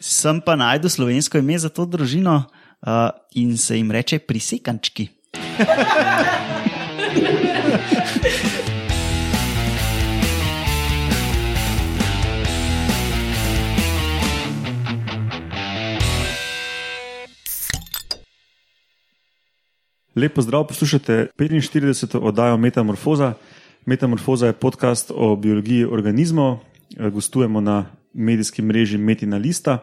Sem pa najdel slovensko ime za to družino uh, in se jim reče prisekančki. Lepo zdrav, poslušate 45. oddajo Metamorfoza. Metamorfoza je podcast o biologiji organizmov, gostujemo na medijski mreži Metina Lista.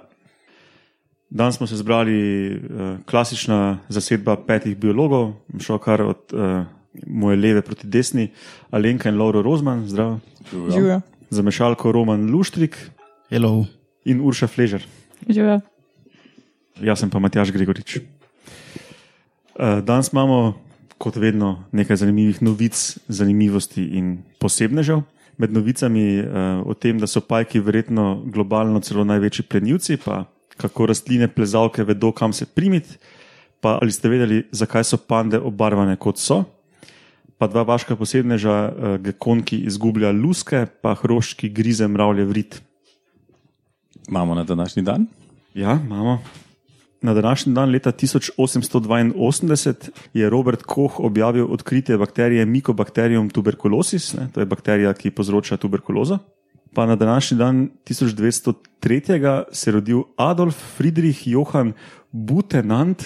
Danes smo se zbrali uh, klasična zasedba petih biologov, šel kar od uh, moje leve proti desni, Alenka in Lauro Rozman, zdrav. Živijo. Za mešalko Roman Luštrik Hello. in Urša Fležer. Živijo. Jaz sem pa Matjaš Gregorič. Uh, danes imamo, kot vedno, nekaj zanimivih novic, zanimivosti in posebnežev. Med novicami uh, o tem, da so pajki verjetno globalno celo največji plenilci, pa kako rastline plezalke vedo, kam se primiti, pa ali ste vedeli, zakaj so pande obarvane kot so. Pa dva vaška posebneža, uh, gekon, ki izgublja luske, pa hroški grize mravlje vrit. Imamo na današnji dan? Ja, imamo. Na današnji dan, leta 1882, je Robert Koch objavil odkritje bakterije Mycobacterium tuberculosis, ne, to je bakterija, ki povzroča tuberkulozo. Pa na današnji dan, 1203. se je rodil Adolf Friedrich Johann Butenant,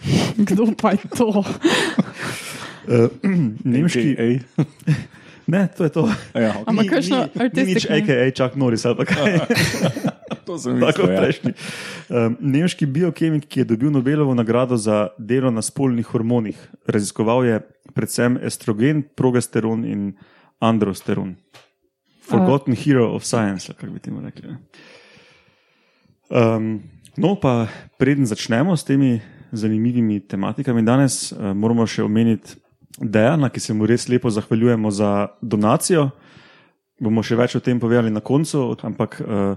Kdo pa je to? uh, nemški. Ne, to je to. ja, okay. Ampak kakšno artistic nič? AKA Chuck Norris ali pa kaj. to sem Tako mislil. Ja. prejšnji. Um, nemški biokemik, ki je dobil Nobelovo nagrado za delo na spolnih hormonih, raziskoval je predvsem estrogen, progesteron in androsteron. Forgotten uh. hero of science, kako bi temu rekli. Um, no, pa preden začnemo s temi zanimivimi tematikami danes, uh, moramo še omeniti Dejana, ki se mu res lepo zahvaljujemo za donacijo. Bomo še več o tem povedali na koncu, ampak uh,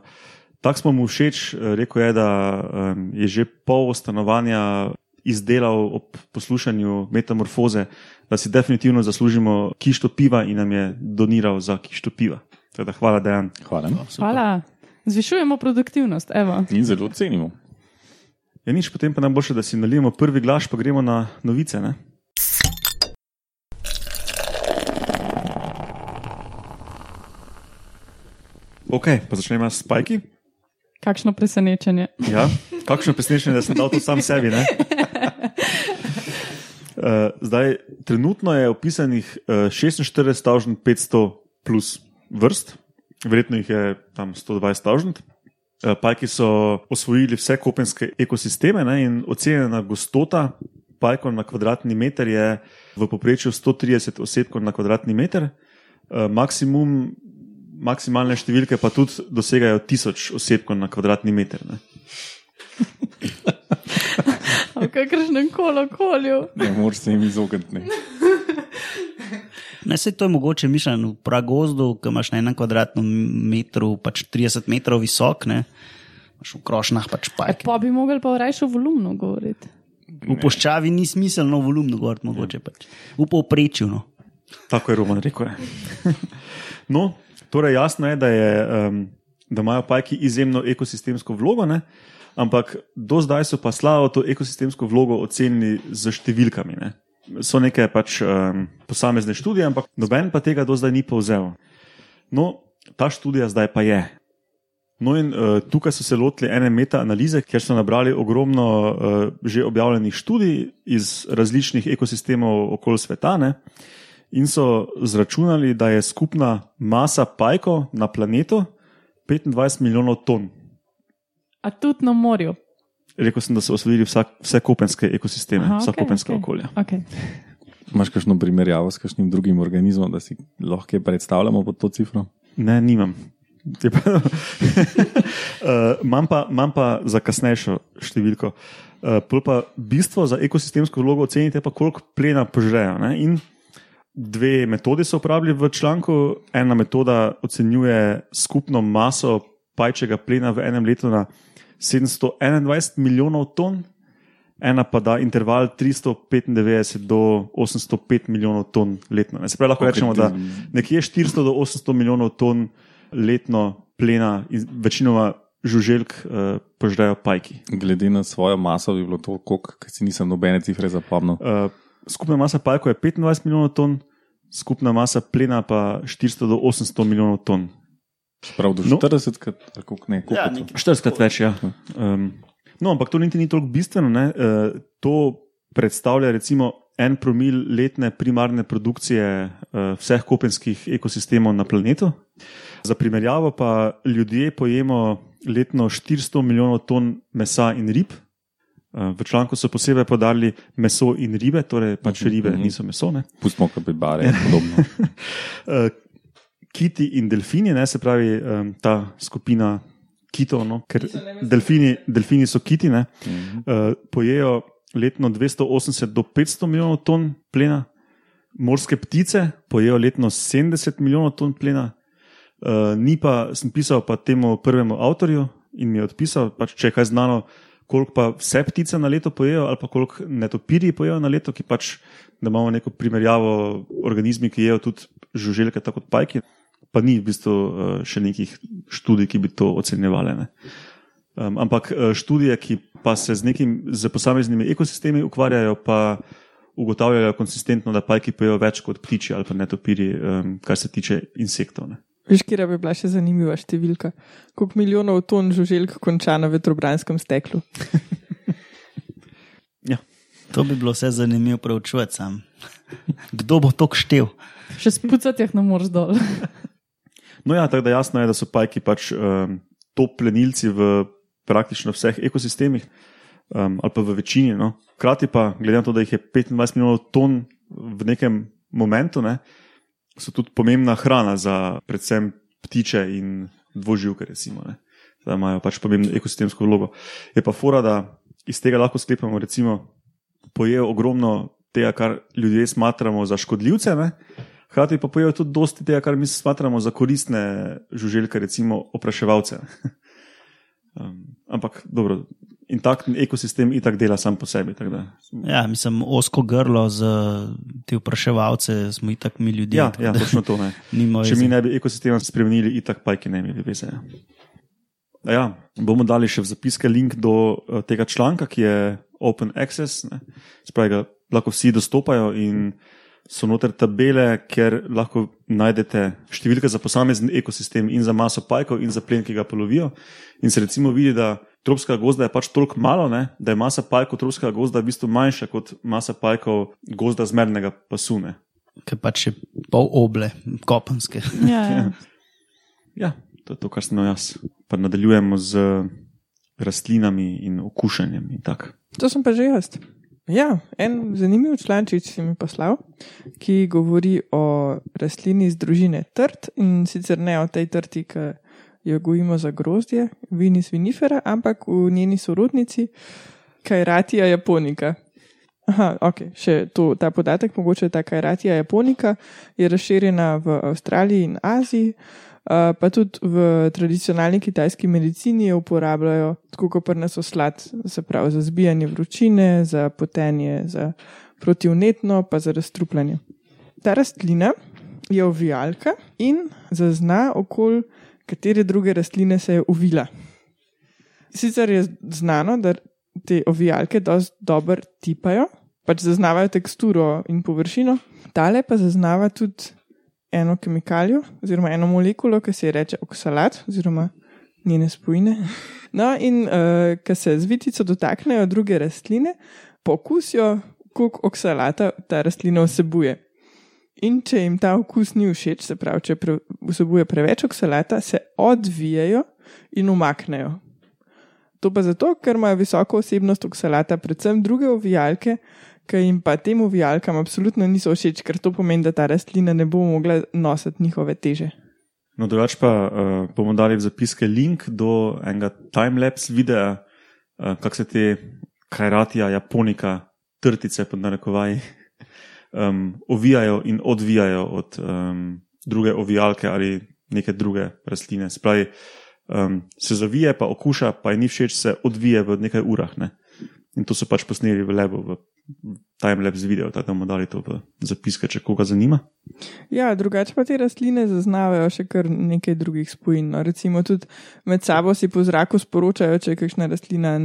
tako smo mu všeč. eh, Rekel je, da um, je že pol stanovanja izdelal ob poslušanju metamorfoze, da si definitivno zaslužimo kišto piva in nam je doniral za kišto piva. Teda, hvala, Dejan. Hvala. Hvala. Zvišujemo produktivnost. Evo. In zelo cenimo. Je nič, potem pa najboljše, da si nalijemo prvi glaš, pa gremo na novice. Ne? Ok, pa začnemo s spajki. Kakšno presenečenje. Ja, kakšno presenečenje, da sem dal to sam sebi. Ne? Uh, zdaj, trenutno je opisanih uh, 46.500 plus vrst, verjetno jih je tam 120.000. Uh, pajki so osvojili vse kopenske ekosisteme ne, in ocenjena gostota pajkov na kvadratni meter je v povprečju 130 osebkov na kvadratni meter, uh, maksimum, maksimalne številke pa tudi dosegajo 1000 osebkov na kvadratni meter. Ne. V kakršnem koli okolju. Ne moreš se jim izogniti. ne. Ne, se to je mogoče mišljeno v pragozdu, ki imaš na enem kvadratnem metru pač 30 metrov visok, ne. Imaš v krošnah pač E, pajke. pa bi mogli pa v rajšu volumnu govoriti. V poščavi ni smiselno volumno govoriti, mogoče pač. V povprečju. No. Tako je Roman rekel. je. No, torej jasno je, da, je, um, da imajo pajki izjemno ekosistemsko vlogo, ne? ampak do zdaj so pa slabo to ekosistemsko vlogo ocenili z številkami. Ne? So neke pač um, posamezne študije, ampak noben pa tega do zdaj ni povzel. No, ta študija zdaj pa je. No, in uh, tukaj so se lotili ene meta-analize, kjer so nabrali ogromno uh, že objavljenih študij iz različnih ekosistemov okoli sveta. Ne? In so zračunali, da je skupna masa pajkov na planetu 25 milijonov ton. A tudi na morju. Rekel sem, da so osvojili vsak, vse kopenske ekosisteme, Aha, vsa okej, kopenska okej. okolja. Okay. Imaš kakšno primerjavo s kakšnim drugim organizmom, da si lahko kaj predstavljamo pod to cifro? Ne, nimam. Uh, Imam pa, imam pa za kasnejšo številko. Uh, pa bistvo za ekosistemsko vlogo ocenite, pa koliko plena požrejo. Ne? In dve metodi so uporabljali v članku. Ena metoda ocenjuje skupno maso pajčjega plena v enem letu na 721 milijonov ton, ena pa da interval 395 do 805 milijonov ton letno. Ne, Se pravi, lahko rečemo, da nekje 400 do 800 milijonov ton letno plena, iz- večinoma žuželk uh, požrejo pajki. Glede na svojo maso bi bilo to, koliko si nisem nobene cifre zapomnil. Uh, skupna masa pajkov je 25 milijonov ton, skupna masa plena pa 400 do 800 milijonov ton. Prav do No. 40, krat, ali koliko ne, koliko Ja, nekaj. 40krat več, ja. Um, no, ampak to niti ni toliko bistveno. Ne? Uh, to predstavlja recimo en promil letne primarne produkcije uh, vseh kopenskih ekosistemov na planetu. Za primerjavo pa ljudje pojemo letno 400 milijonov ton mesa in rib. Uh, v članku so posebej podarili meso in ribe, torej pač Mhm, ribe mhm. niso meso. Ne? Pustimo kapibare in podobno. Uh, kiti in delfini, ne, se pravi um, ta skupina kitov, no, ker delfini, delfini so kiti, ne, Mhm. uh, pojejo letno 280 do 500 milijonov ton plena, morske ptice pojejo letno 70 milijonov ton plena. Uh, ni pa, sem pisal pa temu prvemu avtorju in mi je odpisal, pač, če je kaj znano, koliko pa vse ptice na leto pojejo, ali pa koliko netopirji pojejo na leto, ki pač, da imamo neko primerjavo organizmi, ki jejo tudi žuželke, tako kot pajki, pa ni v bistvu uh, še nekih študij, ki bi to ocenjevale. Ne. Um, ampak eh, študije, ki pa se z, nekim, z posameznimi ekosistemi ukvarjajo, pa ugotavljajo konsistentno, da pajki pojejo več kot ptiči ali pa netopiri, um, kar se tiče insektov. Ne. Veš, kje bi bila še zanimiva številka? Koliko milijonov ton žuželk konča na vetrobranskem steklu? To bi bilo vse zanimivo preučevati sam. Kdo bo to štev? Še spucati jih ne moreš dol. No, ja, tako da jasno je, da so pajki pač um, top plenilci v praktično vseh ekosistemih, um, ali pa v večini. No. Hkrati pa, glede na to, da jih je 25 milijonov ton v nekem momentu, ne, so tudi pomembna hrana za predvsem ptiče in dvoživke, recimo. Da imajo pač pomembno ekosistemsko vlogo. Je pa fora, da iz tega lahko sklepamo, recimo, pojejo ogromno tega, kar ljudje smatramo za škodljivce. Ne. Hkrati pa pojejo tudi dosti tega, kar mi smatramo za koristne žuželke, recimo opraševalce. Um, ampak dobro, intaktni ekosistem itak dela sam po sebi. tako Ja, mislim, osko grlo za te vpraševalce smo itak mi ljudje. ja, ja, točno to. Ne. Če mi ne bi ekosistema spremenili, itak pajki ne bi imeli veze. Ja. Ja, bomo dali še v zapiske link do eh, tega članka, ki je Open Access, ne. spravi ga lahko vsi dostopajo in so noter tabele, kjer lahko najdete številke za posamezen ekosistem in za maso pajkov in za plen, ki ga polovijo. In se recimo vidi, da tropskega gozda je pač toliko malo, ne, da je masa pajkov tropskega gozda v bistvu manjša kot masa pajkov gozda zmernega pasune. Ker pač je pol oble, kopenske. Ja, ja. Ja, to je to, kar sem jaz. Pa nadaljujemo z rastlinami in okušanjem. In tako. To sem pa že jaz. Ja, en zanimiv člančič si mi poslal, ki govori o rastlini iz družine trt in sicer ne o tej trti, ki jo gojimo za grozdje, vinis vinifera, ampak v njeni sorodnici, Kajratija japonika. Aha, ok, še to, ta podatek, mogoče ta Kajratija japonika je razširjena v Avstraliji in Aziji. Pa tudi v tradicionalni kitajski medicini jo uporabljajo tako kot pri nas oslad, se pravi za zbijanje vročine, za potenje, za protivnetno, pa za razstrupljanje. Ta rastlina je ovijalka in zazna okoli katere druge rastline se je uvila. Sicer je znano, da te ovijalke dosti dobro tipajo, pač zaznavajo teksturo in površino, tale pa zaznava tudi eno kemikalijo, oziroma eno molekulo, ki se ji reče oksalat, oziroma njene spojine. No, in uh, ko se z vitico dotaknejo druge rastline, pokusijo, koliko oksalata ta rastlina vsebuje. In če jim ta okus ni všeč, se pravi, če pre, vsebuje preveč oksalata, se odvijajo in umaknejo. To pa zato, ker imajo visoko osebnost oksalata, predvsem druge ovijalke, ki jim pa tem ovijalkam absolutno niso všeč, ker to pomeni, da ta rastlina ne bo mogla nositi njihove teže. No, drugače pa uh, bomo dali v zapiske link do enega timelapse videa, uh, kako se te kajratija, japonika, trtice pod narekovaji, um, ovijajo in odvijajo od um, druge ovijalke ali neke druge rastline. Spravi, um, se zavije, pa okuša, pa je ni všeč, se odvije v nekaj urah. Ne? In to so pač posneli v lebu v timelapse video, tako da bomo dali to v zapiske, če koga zanima. Ja, drugače pa te rastline zaznavajo še kar nekaj drugih spojin. No. Recimo tudi med sabo si po zraku sporočajo, če je kakšna rastlina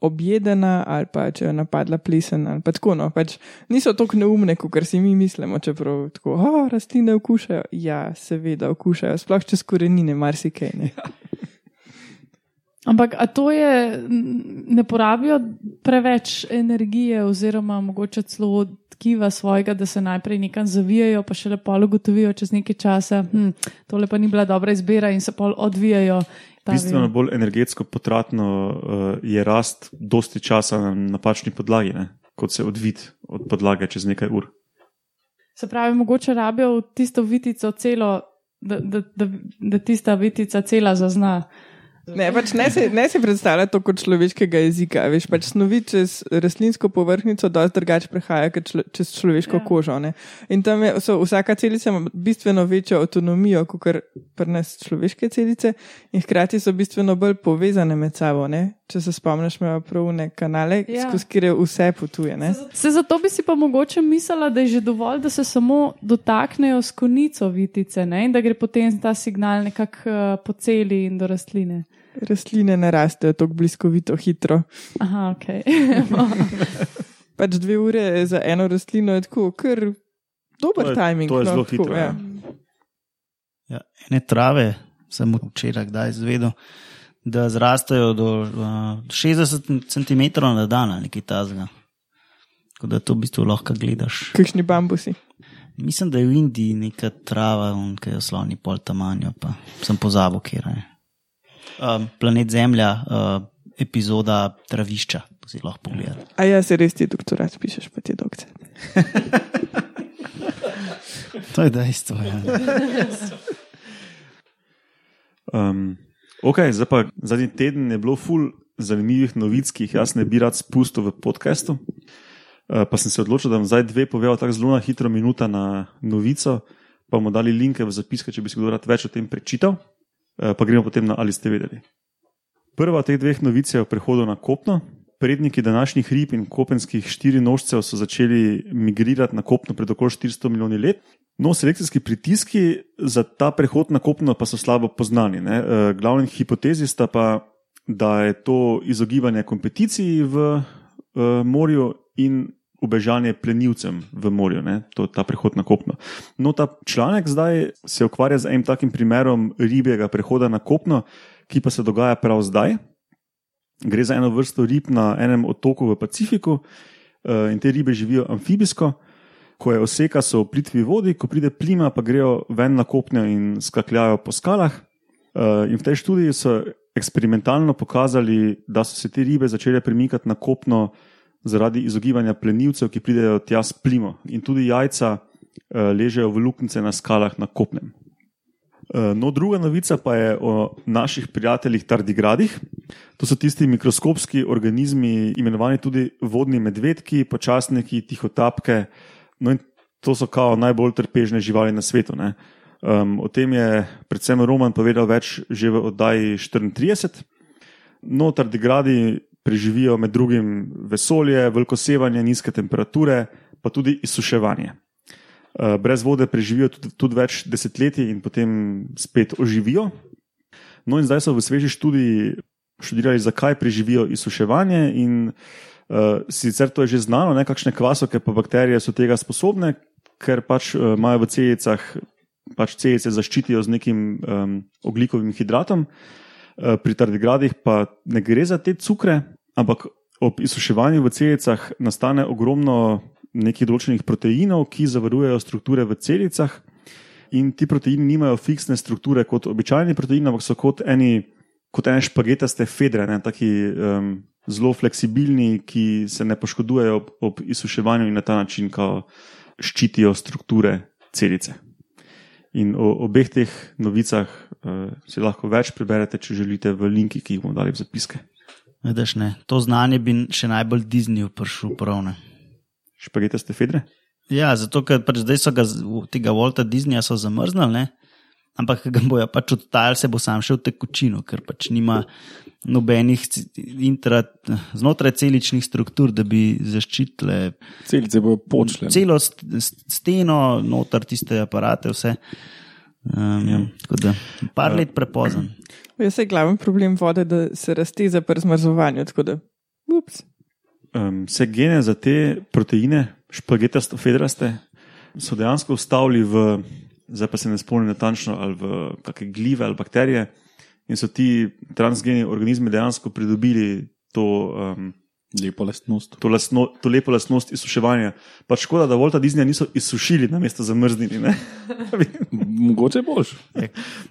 objedena ali pa če je napadla plesen ali pa tako. No. Pač niso tako neumne, kot si mi mislimo, čeprav tako, oh, rastline okušajo. Ja, seveda okušajo, sploh čez korenine, marsikaj. Ne. Ampak a to je, ne porabijo preveč energije, oziroma mogoče celo tkiva svojega, da se najprej nekam zavijajo, pa šele pol ugotovijo čez nekaj časa, hm, tole pa ni bila dobra izbira in se pol odvijajo. Bistveno bolj energetsko potratno uh, je rast dosti časa na napačni podlagi, ne? kot se odvid od podlage čez nekaj ur. Se pravi, mogoče rabijo tisto vitico celo, da, da, da, da tista vitica cela zazna. Ne, pač ne, si, ne si predstavljati to kot človeškega jezika. Veš, pač snovi čez rastlinsko povrhnjico dosti drugače prehaja kot člo, čez človeško Ja. kožo. Ne? In tam je, so, vsaka celica ima bistveno večjo avtonomijo kot pri nas človeške celice, in hkrati so bistveno bolj povezane med sabo. Ne? Če se spomniš, imajo pravne kanale, Ja. skozi kire vse potuje. Ne? Se zato bi si pa mogoče mislila, da je že dovolj, da se samo dotaknejo s konico vitice ne? in da gre potem ta signal nekako uh, po celi in do rastline. Rastline ne rastejo tako bliskovito hitro. Aha, ok. Pač dve ure za eno rastlino je tako, kar dober To je- timing. to je no, zelo tako, hitro, ja. Ja, ene trave sem včeraj kdaj izvedel, da zrastejo do uh, 60 cm na dan ali nekaj tazga. Tako da to v bistvu lahko gledaš. Kakšni bambusi. Mislim, da je v Indiji neka trava, ki jo sloni pol tamanjo, pa sem pozabil, kje je. Um, planet Zemlja, uh, epizoda travišča, to si lahko pogledal. A ja, se res ti doktorat pišeš, pa ti dokce. To je dejstvo. Ja. Um, ok, zdaj pa zadnji teden je bilo ful zanimivih novic, ki jih jaz ne bi rad spustil v podkastu. Uh, pa sem se odločil, da bom zdaj dve povedal tako zelo na hitro, minuta na novico, pa bomo dali linke v zapiske, če bi si kdo rad več o tem prečital. Uh, pa gremo potem na ali ste vedeli. Prva teh dveh novic je o prehodu na kopno. Predniki današnjih rib in kopenskih štirinožcev so začeli migrirati na kopno pred okoli 400 milijoni let. No, selekcijski pritiski za ta prehod na kopno pa so slabo poznani. Ne? E, glavni hipotezi sta pa, da je to izogibanje kompeticiji v e, morju in ubežanje plenilcem v morju, ne? to je ta prehod na kopno. No, ta članek zdaj se ukvarja z enim takim primerom ribjega prehoda na kopno, ki pa se dogaja prav zdaj. Gre za eno vrsto rib na enem otoku v Pacifiku eh, in te ribe živijo amfibijsko. Ko je oseka, so v plitvi vodi, ko pride plima, pa grejo ven na kopne in skakljajo po skalah. Eh, In v tej študiji so eksperimentalno pokazali, da so se te ribe začele premikati na kopno zaradi izogibanja plenilcev, ki pridejo tja s plimo. In tudi jajca eh, ležejo v luknjice na skalah na kopnem. Eh, No, druga novica pa je o naših prijateljih tardigradih. To so tisti mikroskopski organizmi, imenovani tudi vodni medvedki, počasniki, tihotapke. No, in to so kao najbolj trpežne živali na svetu. Um, o tem je predvsem Roman povedal več že v oddaji 34. No, tardigradi preživijo med drugim vesolje, velikosevanje, nizke temperature, pa tudi izsuševanje. Uh, brez vode preživijo tudi, tudi več desetletij in potem spet oživijo. No, in zdaj so v sveži študiji študirali, zakaj preživijo izsuševanje. In uh, sicer to je že znano, ne, kakšne kvasoke pa bakterije so tega sposobne, ker pač uh, imajo v celicah, pač celice zaščitijo z nekim um, oglikovim hidratom. Uh, pri tardigradih pa ne gre za te cukre, ampak ob izsuševanju v celicah nastane ogromno nekih določenih proteinov, ki zavarujejo strukture v celicah. In ti proteini nimajo fiksne strukture kot običajni proteini, ampak so kot eni, kot ene špagetaste fedre, ne, taki um, zelo fleksibilni, ki se ne poškodujejo ob, ob izsuševanju in na ta način ščitijo strukture celice. In o obeh teh novicah uh, si lahko več preberete, če želite, v linki, ki jih bomo dali v zapiske. Vidiš, ne, to znanje bi še najbolj Disney prišel prav. Ne. Špagetaste fedre? Ja, zato ker pač zdaj so ga, tega Volta Disneyja so zamrznili, ne? ampak ga bojo pač odtajali, se bo sam še v tekočino, ker pač nima nobenih ci- intra, znotraj celičnih struktur, da bi zaščitile Celice bojo počle. celo st- st- steno, noter tiste aparate, vse. Um, ja. Tako da, par let prepozen. Jaz je glaven problem vode, da se razteza pri zmrzovanju. Tako da, ups. Um, vse gene za te proteine, špagetasto fedraste, so dejansko ustavili v, zdaj pa se ne spomnim natančno, ali v kakšne glive ali bakterije, in so ti transgeni organizmi dejansko pridobili to, um, Lepo lastnost. to, lastno, to lepo lastnost izsuševanja. Pač škoda, da Volta Disneya niso izsušili na mesto zamrznili. ne. Mogoče boš.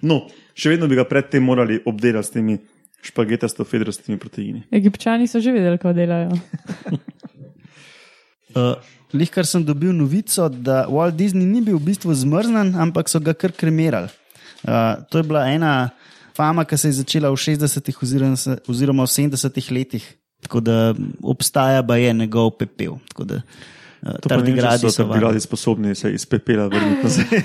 no, še vedno bi ga predtem morali obdelati s temi špagetasto fedrastimi proteini. Egipčani so že vedeli, kako delajo. Uh, Lihkar sem dobil novico, da Walt Disney ni bil v bistvu zmrznjen, ampak so ga kar kremirali. Uh, to je bila ena fama, ki se je začela v 60-ih oziroma oziroma v 70-ih letih. Tako da obstaja pa je njegov pepel. Tako da uh, To pa ne tardigradi so so tardigradi sposobni se iz pepela vrniti nazaj.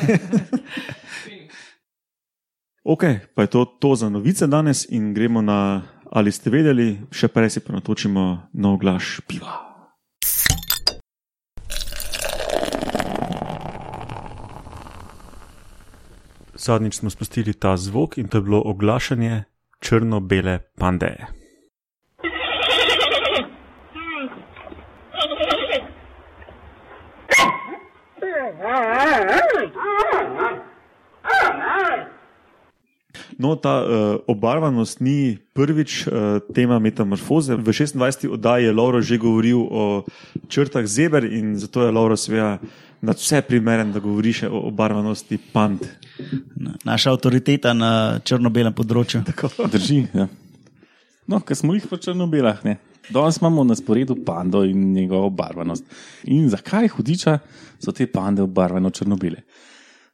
ok, pa je to, to za novice danes in gremo na ali ste vedeli, še prej si pa natočimo nov glas piva. Zadnjič smo spustili ta zvok in to je bilo oglašanje črno-bele pandeje. No, ta uh, obarvanost ni prvič uh, tema metamorfoze. V 26. oddaji je Lauro že govoril o črtah zeber in zato je Lauro seveda na vse primeren, da govori še o obarvanosti pand. Naša avtoriteta na črno-belem področju. Drži. Ja. No, ker smo jih v črno-belah. Ne. Danes imamo na sporedu pando in njegovo barvanost. In zakaj hudiča so te pande obarvane črno-bele?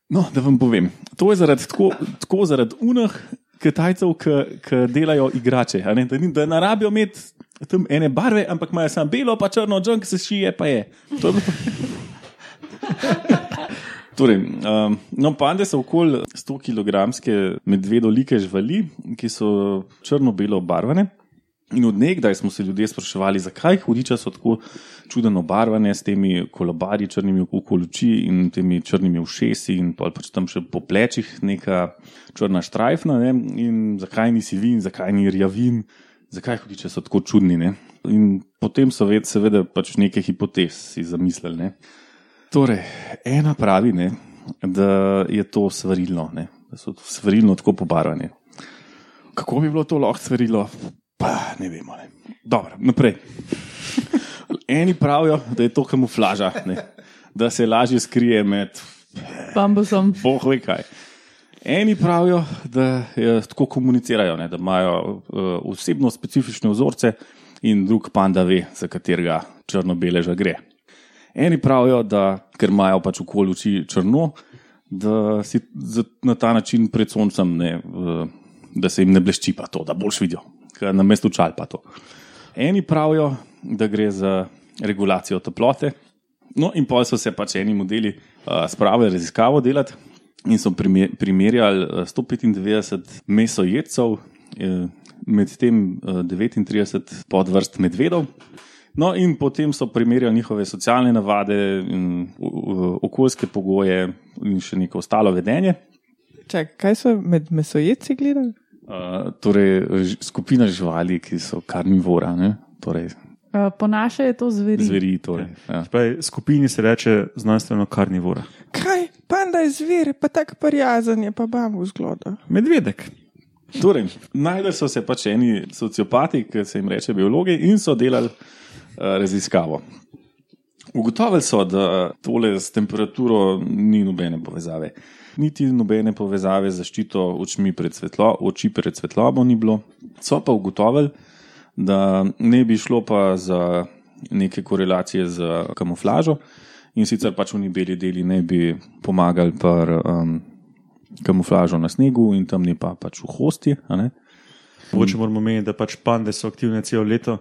No, da vam povem. To je zaradi, tako, tako zaradi unih Kitajcev, ki delajo igrače. Ne? Da, ni- da ne rabijo imeti tam ene barve, ampak imajo samo belo, pa črno, džon, ki se šije, pa je. To je Torej, um, no, pande so okoli 100 kg medvedolike živali, ki so črno-belo obarvane. In od nekdaj smo se ljudje spraševali, zakaj hudiča so tako čudno obarvane s temi kolobarji, črnimi okoli oči in temi črnimi ušesi, in pol pač tam še po plečih neka črna štrajfna, ne? in zakaj ni sivin, zakaj ni rjavin, zakaj hudiče so tako čudni. Ne? In potem so ved, seveda pač neke hipotez si zamislili. Ne? Torej, ena pravi, ne, da je to svarilno, ne, da so svarilno tako pobarvane. Kako bi bilo to lahko svarilo? Pa ne vemo. Ne. Dobro, naprej. Eni pravijo, da je to kamuflaža, ne, da se lažje skrije med Bambusom. Bog ve kaj. Eni pravijo, da je, tako komunicirajo, ne, da imajo uh, osebno specifične vzorce, in drug panda ve, za katerega črno-beleža gre. Eni pravijo, da ker imajo pač okoli oči črno, da si na ta način pred soncem, ne, uh, da se jim ne blešči pa to, da boš videl, na mestu čal pa to. Eni pravijo, da gre za regulacijo toplote, No, in pa so se pač eni modeli uh, spravili raziskavo delati in so primer, primerjali uh, 195 mesojedcev, eh, med tem uh, 39 podvrst medvedov. No, in potem so primerjali njihove socialne navade, okoljske pogoje in še neko ostalo vedenje. Čak, kaj so med mesojedci gledali? Uh, torej, skupina živali, ki so karnivora, ne? torej Uh, po naše je to zveri. zveri. Torej, ja. Pravi, skupini se reče znanstveno karnivora. Kaj, panda je zver, pa tako prijazen je, pa bambu zgloda. Medvedek. Torej, najdel so se pač eni sociopati, ki se jim reče biologi, in so delali uh, raziskavo. Ugotovili so, da tole s temperaturo ni nobene povezave. Niti nobene povezave z zaščito očmi pred svetlo, oči pred svetlobo ni bilo. So pa ugotovili, da ne bi šlo pa za neke korelacije z kamuflažo in sicer pač v beli deli ne bi pomagali pri um, kamuflažo na snegu in tam ne pa pač v hosti. Mogoče moramo meniti, da pač pande so aktivne celo leto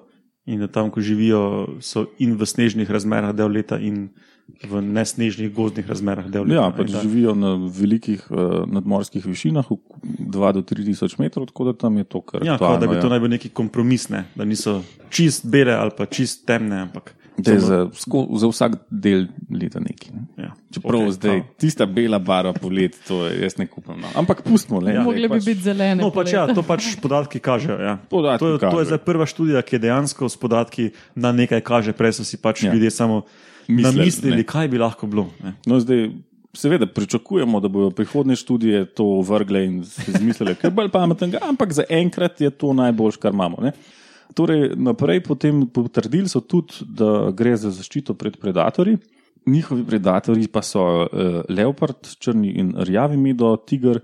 in da tam, ko živijo, so in v snežnih razmerah del leta, in v nesnežnih gozdnih razmerah. Ja, pač živijo na velikih uh, nadmorskih višinah, 2 do 3 tisoč metrov, tako da tam je to kar Ja, kot aktualno, da bi to ja. naj bil neki kompromis, ne? da niso čist bele ali pa čist temne. Ampak, samo- za, sko, za vsak del leta neki. Ne? ja. Čeprav okay, zdaj prav. tista bela barva polet, to je, jaz ne kupam. No. Ampak pustimo, le. Ja, Mogle bi biti zelene. No, pač, ja, to pač podatki kažejo. Ja. Podatki to, je, to je kažejo. zdaj prva študija, ki dejansko s podatki na nekaj kaže, prej so si pač ja. ljudje samo Mislili, namislili, ne. kaj bi lahko bilo. Ne. No, zdaj, seveda, pričakujemo, da bodo prihodne študije to vrgle in si izmislili, kaj bolj pametnega, ampak za enkrat je to najboljš, kar imamo. Ne? Torej, naprej potem potrdili so tudi, da gre za zaščito pred predatorji. Njihovi predatorji pa so uh, leopard, črni in rjavi medo, tiger,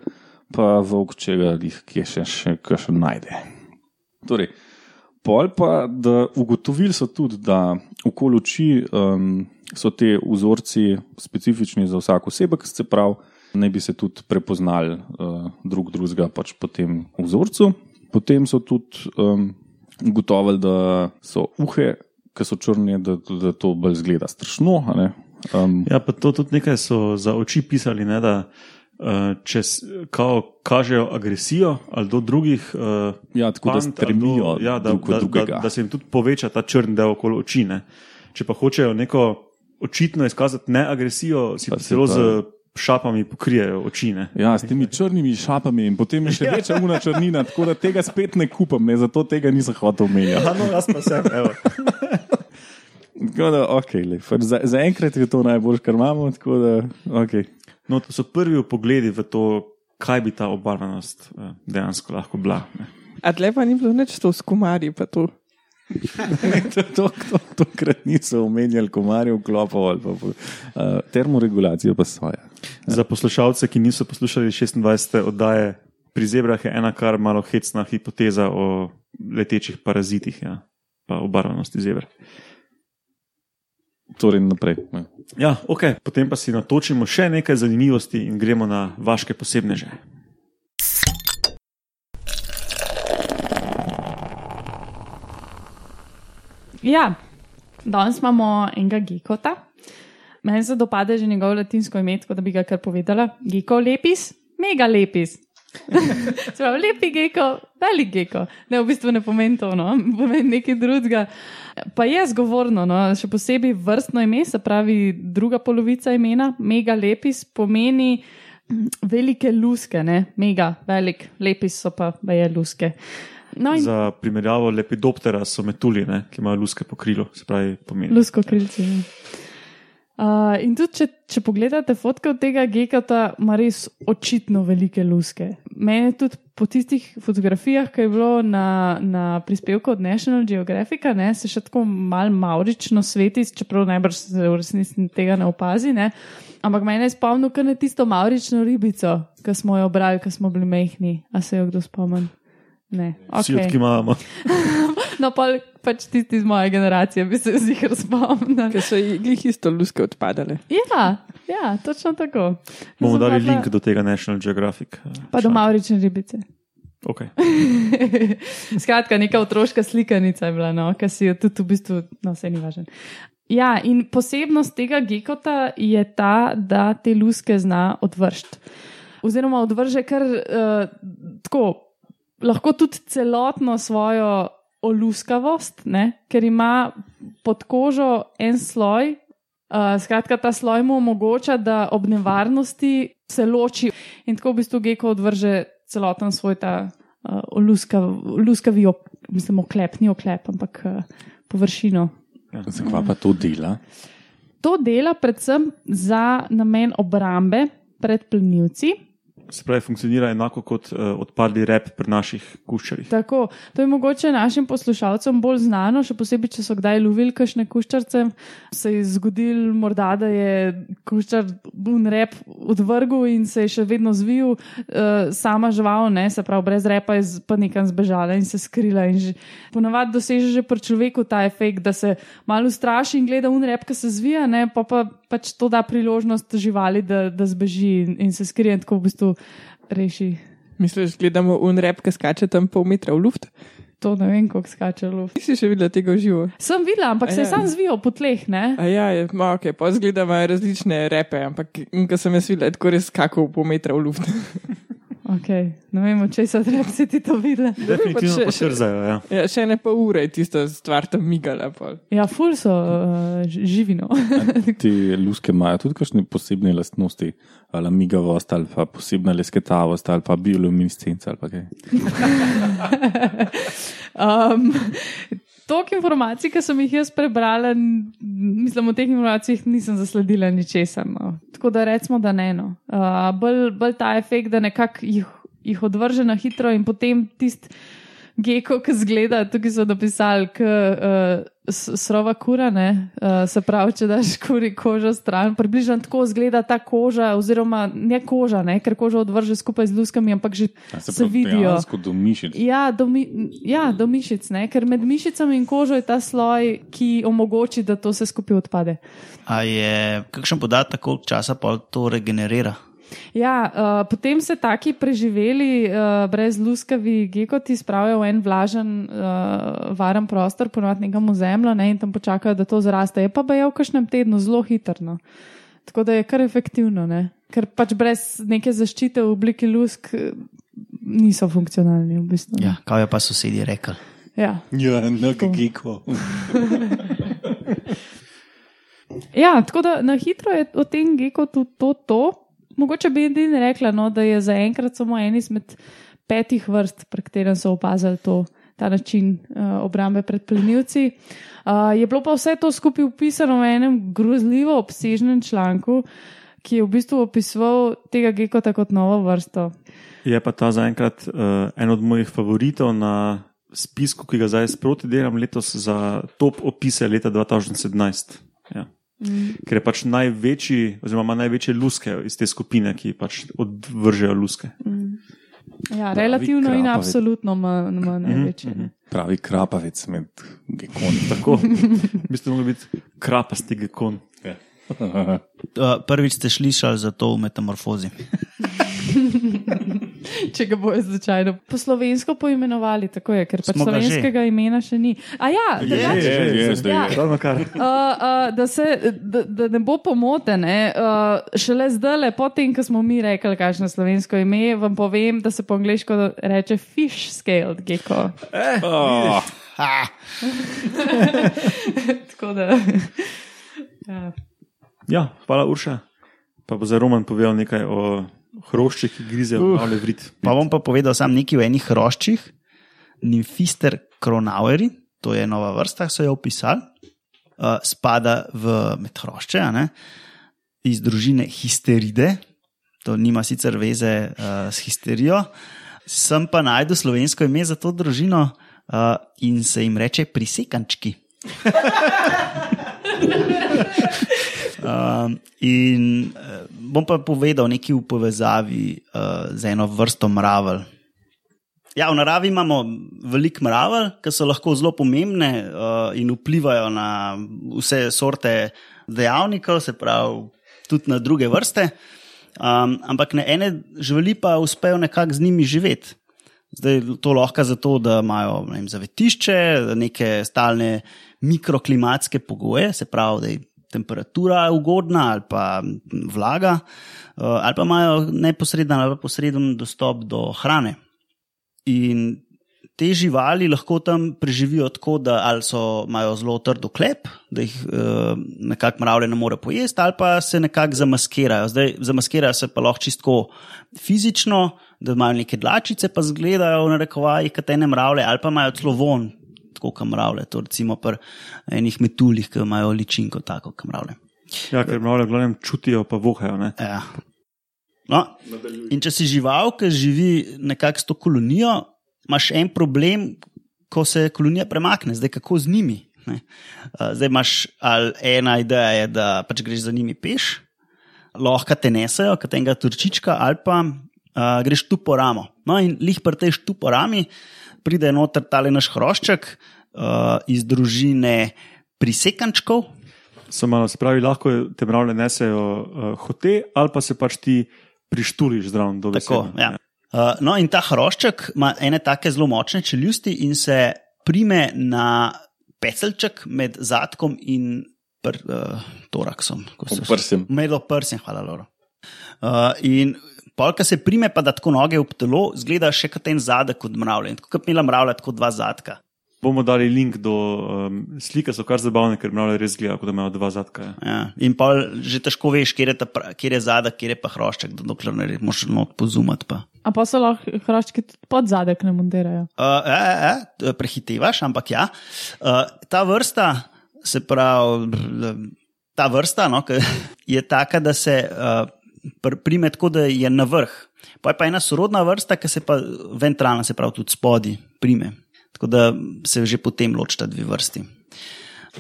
pa volk, če ga jih kje še, še, še najde. Torej, pol pa, da ugotovili so tudi, da okoli oči um, so te vzorci specifični za vsako osebek, se pravi, naj bi se tudi prepoznali uh, drug drugega pač po tem vzorcu. Potem so tudi um, ugotovili, da so uhe, ki so črne, da, da to bolj zgleda strašno. ne. Um, Ja, pa to tudi nekaj so za oči pisali, ne, da če s- kao, kažejo agresijo ali do drugih. Uh, Ja, tako da pand ali stremijo do, ja, da, da, drugega. da, da se jim tudi poveča ta črn del okoli oči. Ne. Če pa hočejo neko očitno izkazati ne agresijo, si Pa celo pa- z šapami pokrijejo oči. Ne. Ja, s temi črnimi šapami in potem je še večja una črnina, tako da tega spet ne kupam, ne, zato tega nisem hotel omenjati. Ja, no, jaz pa sem, evo. Tako da, okay, lej, za, za enkrat je to najboljš, kar imamo. Da, okay. No, to so prvi pogledi v to, kaj bi ta obarvanost eh, dejansko lahko bila. Ne. A tle pa ni bilo nič to s komarji, pa to. to, to, to, tokrat niso omenjali komarjev, klopov ali pa uh, termoregulacijo, pa svoje. Za poslušalce, ki niso poslušali 26. oddaje, pri zebrah je ena kar malo hecna hipoteza o letečih parazitih, ja, pa obarvanosti zebr. Torej naprej. Ne. Ja, ok, potem pa si natočimo še nekaj zanimivosti in gremo na vaše posebneže. Ja, danes imamo enega gekota. Meni se dopade že njegov latinsko ime, tako da bi ga kar povedala. Geko lepis, mega lepis. Pravi, lepi geko, velik geko. Ne, v bistvu ne pomeni to, no, pomeni nekaj drugega. Pa je zgovorno, no, še posebej vrstno ime, se pravi druga polovica imena, mega lepis pomeni mm, velike luske, ne, mega, velik, lepis so pa veje luske. No, in Za primerjavo lepidoptera so metulji, ne, ki imajo luske po krilu, se pravi, pomeni. Lusko krilci. ja. Uh, in tudi, če, če pogledate fotke od tega gekata, ima res očitno velike luske. Mene tudi po tistih fotografijah, ki je bilo na, na prispevku od National Geographica, ne, se še tako mal maurično sveti, čeprav najbrž se v resnici tega ne opazi. Ne. Ampak mene je spomnil kar na tisto maurično ribico, ki smo jo brali, ko smo bili mehni. A se jo kdo spomni? Ne. Vsi Okay. odkimavamo. No, pa pač tisti iz moje generacije bi se jih spomnil. Ker so ji glih isto luske odpadale. Ja, ja, točno tako. Bomo Jaz sem dali bila- link do tega National Geographic. eh, Pa do. Maurične ribice. Okay. Skratka, neka otroška slikanica je bila, no, ki si jo tudi v bistvu, no, vse ni važno. Ja, in posebnost tega gekota je ta, da te luske zna odvršiti. Oziroma, odvrže kar uh, tako, lahko tudi celotno svojo oluskavost, ne? ker ima pod kožo en sloj. Uh, skratka, ta sloj mu omogoča, da ob nevarnosti se loči in tako v bistvu geko odvrže celoten svoj ta uh, oluskav, luskavi, op, mislim, oklep, ni oklep, ampak uh, površino. Zakaj pa to dela? To dela predvsem za namen obrambe pred plenilci. Se pravi, funkcionira enako kot uh, odpadli rep pri naših kuščarjih. Tako, to je mogoče našim poslušalcem bolj znano, še posebej, če so kdaj lovili kakšne kuščarce. Se je zgodil, morda, da je kuščar un rep odvrgel in se je še vedno zvil, uh, sama žival, ne, se pravi, brez repa je pa nekam zbežala in se skrila. In že, ponavadi doseže že pri človeku ta efekt, da se malo straši in gleda un rep, ki se zvija, ne, pa pa pač to da priložnost živali, da, da zbeži in, in se skrije in tako v bistvu reši. Misliš, gledamo un rep, ki skače tam pol metra v luft? to ne vem, kako skače v luft. Nisi še videla tega živo? Sem videla, ampak A se je ja. sam zvijo po tleh, ne? A ja, je, ma, ok, pa zgleda imajo različne repe, ampak ko sem jaz videla, je tako res skakal po metra v luft. Okay. Ne vem, če se treba si ti to videla. Definitivno še- pa trzajo. Ja. Ja, še ne pa ure je tista stvar tam migala. Pol. Ja, ful so uh, živino. Ti luske imajo tudi kakšne posebne lastnosti, ali migavost, ali pa posebna lesketavost, ali pa bioluminescenca. ali pa kaj. Um, Toliko informacij, ki sem jih jaz prebrala, mislim, o teh informacijah nisem zasledila ničesar. No. Tako da recimo, da ne. No. Uh, bolj, bolj ta efekt, da nekako jih, jih odvrže na hitro in potem tisti geko, ki zgleda, tukaj so napisali, k uh, srova kura, ne, uh, se pravi, če daš kuri kožo stran, približno tako zgleda ta koža, oziroma ne koža, ne, ker kožo odvrže skupaj z luskami, ampak že A se, pravi, vidijo. do mišic. Ja, do, mi, ja, do mišic, ne? ker med mišicami in kožo je ta sloj, ki omogoči, da to vse skupaj odpade. A je kakšen podatek, koliko časa pa to regenerira? Ja, uh, potem se taki preživeli, uh, brez luskavi gekoti spravijo v en vlažen, uh, varen prostor, ponovadi nekam v zemljo ne? in tam počakajo, da to zraste. Je pa je v kažem tednu zelo hitrno. Tako da je kar efektivno, ne? ker pač brez neke zaščite v obliki lusk niso funkcionalni. V bistvu, ne. Ja, kaj je pa sosedje rekli? ja. Ja, nekako. Ja, tako da na hitro je o tem gekotu to, to. Mogoče bi edini rekla, no, da je zaenkrat samo en izmed petih vrst, pri katerem so opazili to, ta način uh, obrambe pred plenilci. Uh, je bilo pa vse to skupaj upisano v enem grozljivo obsežnem članku, ki je v bistvu opisoval tega gekota kot novo vrsto. Je pa ta zaenkrat uh, en od mojih favoritov na spisku, ki ga zdaj sproti delam letos za top opise leta 2017. Ja. Mm. Ker je pač največji, oziroma ima največje luske iz te skupine, ki pač odvržejo luske. Ja, relativno in krapavec. absolutno ima ima največje. ne. Pravi krapavec med gekoni. Tako, v bistvu mora biti krapasti gekon. Ja. Uh, prvič ste slišali za to v metamorfozi. Če ga bojo slučajno po slovensko poimenovali, tako je, ker pač Smo ga že. slovenskega imena še ni. A ja, je, je, zdaj Ja. je. Ravno kar. Uh, uh, da, se, da, da ne bo pomote, ne, uh, šele zdaj, potem, ko smo mi rekli, kakšno slovensko ime, vam povem, da se po angliško reče fish scaled gecko. Oh, Tako da. Ja. Ja, hvala Urša. Pa bo za Roman povedal nekaj o hroščih, ki grizejo uh. glavne vrit. Pa bom pa povedal sam nekaj o enih hroščih, Nymphister cronaueri, to je nova vrsta, so jo opisali, uh, spada v hrošče, a ne, iz družine histeride, to nima sicer veze uh, s histerijo. Sem pa najdel slovensko ime za to družino uh, in se jim reče prisekančki. Um, in uh, bom pa povedal nekaj v povezavi uh, z eno vrsto mravelj. Ja, v naravi imamo veliko mravelj, ki so lahko zelo pomembne uh, in vplivajo na vse sorte dejavnikov, se pravi, tudi na druge vrste. Um, ampak ne ene živali pa uspejo nekako z njimi živeti. Zdaj to lahko zato, da imajo vem, zavetišče, neke stalne mikroklimatske pogoje, se pravi, da je temperatura ugodna ali pa vlaga, uh, ali pa imajo neposreden ali posreden dostop do hrane. In te živali lahko tam preživijo tako, da ali so, imajo zelo trdo klep, da jih uh, nekako mravlje ne more pojesti, ali pa se nekako zamaskirajo. Zdaj, zamaskirajo se pa lahko čisto fizično, da imajo neke dlačice, pa zgledajo v narekovaji, kot ene mravlje, ali pa imajo celo von, tako kot mravlje. To recimo pri enih metuljih, ki imajo ličinko, tako kot mravlje. Ja, ker mravlje v glavnem čutijo, pa vohajo. Ne? Ja. No, in če si žival, ki živi nekako s to kolonijo, imaš en problem, ko se kolonija premakne, zdaj kako z njimi. Ne? Uh, Zdaj imaš ena ideja, je, da pač greš za njimi peš, lahko te nesejo, kot enega turčička, ali pa uh, greš tu po ramo. No, in lih prteš tu po rami, pride noter tale naš hrošček uh, iz družine prisekančkov. Samo malo, se pravi, lahko te mravlje nesejo uh, hote, ali pa se pač ti prištuliš zraven do Tako, ja. Uh, no, in ta hrošček ima ene take zelo močne čeljusti in se prime na pecelček med zadkom in pr, uh, toraksom. ko se- Prsem. Med oprsjem, hvala, Loro. Uh, in polka se prime, pa da tako noge v telo, zgleda še kot en zadek odmravljen, tako kot imela mravlja, tako dva zadka. Bomo dali link do um, slike, so kar zabavne, ker mravlje res gledajo, kot da imajo dva zadka. ja. Ja. In pa že težko veš, kje je, ta, pra- kje je zadek, kje je pa hrošček, da dokler ne moreš not pozumati. Pa. A pa so lahko hroščki tudi pod zadek ne montirajo. Uh, e, e, e, prehitevaš, ampak ja. Uh, ta vrsta, se pravi, ta vrsta no, je taka, da se uh, pr- prime tako, da je na vrh. Pa je pa ena sorodna vrsta, ki se pa ventralna, se pravi, tudi spodi prime. Tako da se že potem ločita dve vrsti.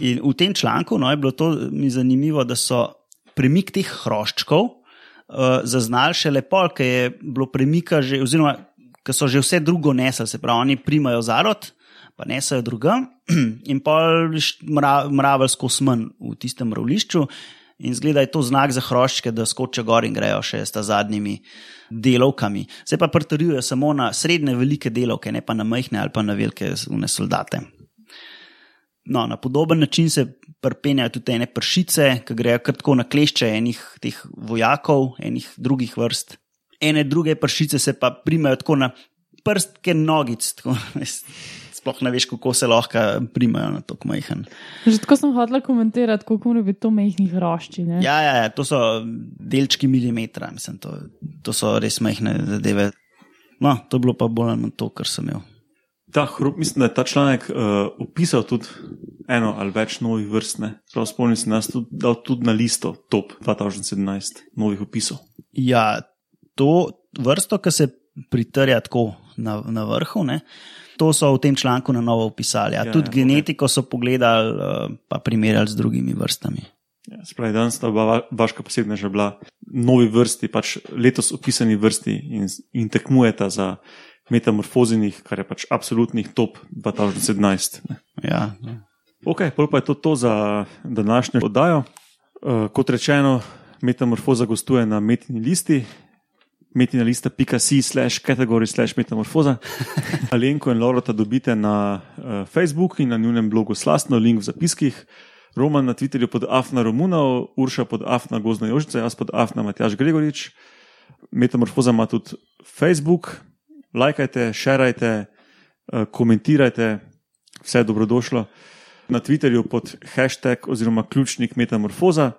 In v tem članku no, je bilo to mi zanimivo, da so premik teh hroščkov uh, zaznali še lepo, ker je bilo premika že, oziroma ker so že vse drugo nesli, se pravi, oni primajo zarod, pa nesajo drugam in pol mra, mravelsko smen v tistem mravlišču. In zgleda, je to znak za hroščke, da skočijo gor in grejo še s ta zadnjimi delovkami. Se pa pritrjujejo samo na srednje velike delovke, ne pa na majhne ali pa na velike zune soldate. No, na podoben način se prpenjajo tudi ene pršice, ki grejo kar tako na klešče enih teh vojakov, enih drugih vrst. Ene druge pršice se pa primajo tako na prstke nogic. Tako, sploh ne veš, kako se lahko primajo na to majhen. Že tako sem hodila komentirati, kako mora biti to mehkih hrošči. ne. Ja, ja, ja, to so delčki milimetra, mislim, to, to so res majhne zadeve. No, to je bilo pa bolj manj to, kar sem imel. Ta, hrup- mislim, da je ta članek uh, opisal tudi eno ali več novih vrst. ne. Prav spomnim se, da nas tudi dal tudi na listo top 2017 novih opisov. Ja, to vrsto, ki se pritrja tako na, na vrhu, ne, to so v tem članku na novo opisali. Ja, Ja, tudi ja, ja, genetiko okay. so pogledali, uh, pa primerjali z drugimi vrstami. Ja, Spravi, danes sta oba va- vaška posebna že bila novi vrsti, pač letos opisani vrsti in, in tekmujeta za metamorfozinih, kar je pač absolutnih top 2017. ne. Ja, Ok, pol pa je to, to za današnjo oddajo. Uh, kot rečeno, metamorfoza gostuje na metini listi. Metina lista pika.si slash kategori slash metamorfoza. Alenko in Lorota dobite na uh, Facebooku in na njunem blogu Slastno, link v zapiskih. Roman na Twitterju pod Afna Romunov, Urša pod Afna Gozna Jožica, jaz pod Afna Matjaš Gregorič. Metamorfoza ima tudi Facebook, lajkajte, šerajte, uh, komentirajte, vse je dobrodošlo. Na Twitterju pod hashtag oziroma ključnik metamorfoza.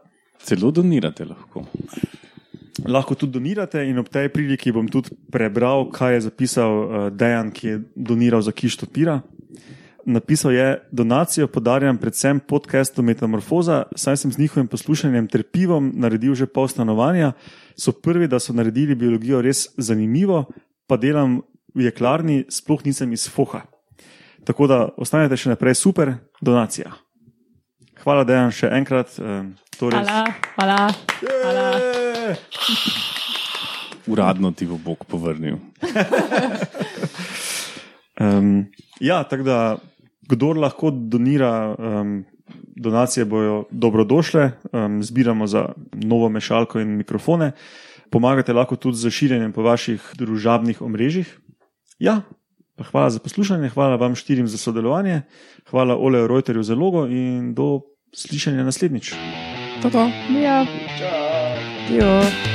Celo donirate lahko. Lahko tudi donirate, in ob tej priliki bom tudi prebral, kaj je zapisal uh, Dejan, ki je doniral za Kišto Pira. Napisal je: Donacijo podarjam predvsem podcastu Metamorfoza, saj sem z njihovim poslušanjem ter pivom naredil že pol stanovanja. So prvi, da so naredili biologijo res zanimivo, pa delam v jeklarni, sploh nisem iz Foha. Tako da ostanete še naprej super, donacija. Hvala, Dejan, še enkrat. Uh, Hvala, hvala. hvala. Uradno ti bo Bog povrnil. Um, ja, tako da, kdor lahko donira, um, donacije bojo dobrodošle, um, zbiramo za novo mešalko in mikrofone. Pomagate lahko tudi z širjenjem po vaših družabnih omrežjih. Ja, pa hvala za poslušanje, hvala vam štirim za sodelovanje, hvala Oleju Reuterju za logo in do slišanja naslednjič. To to. Ja. Jo.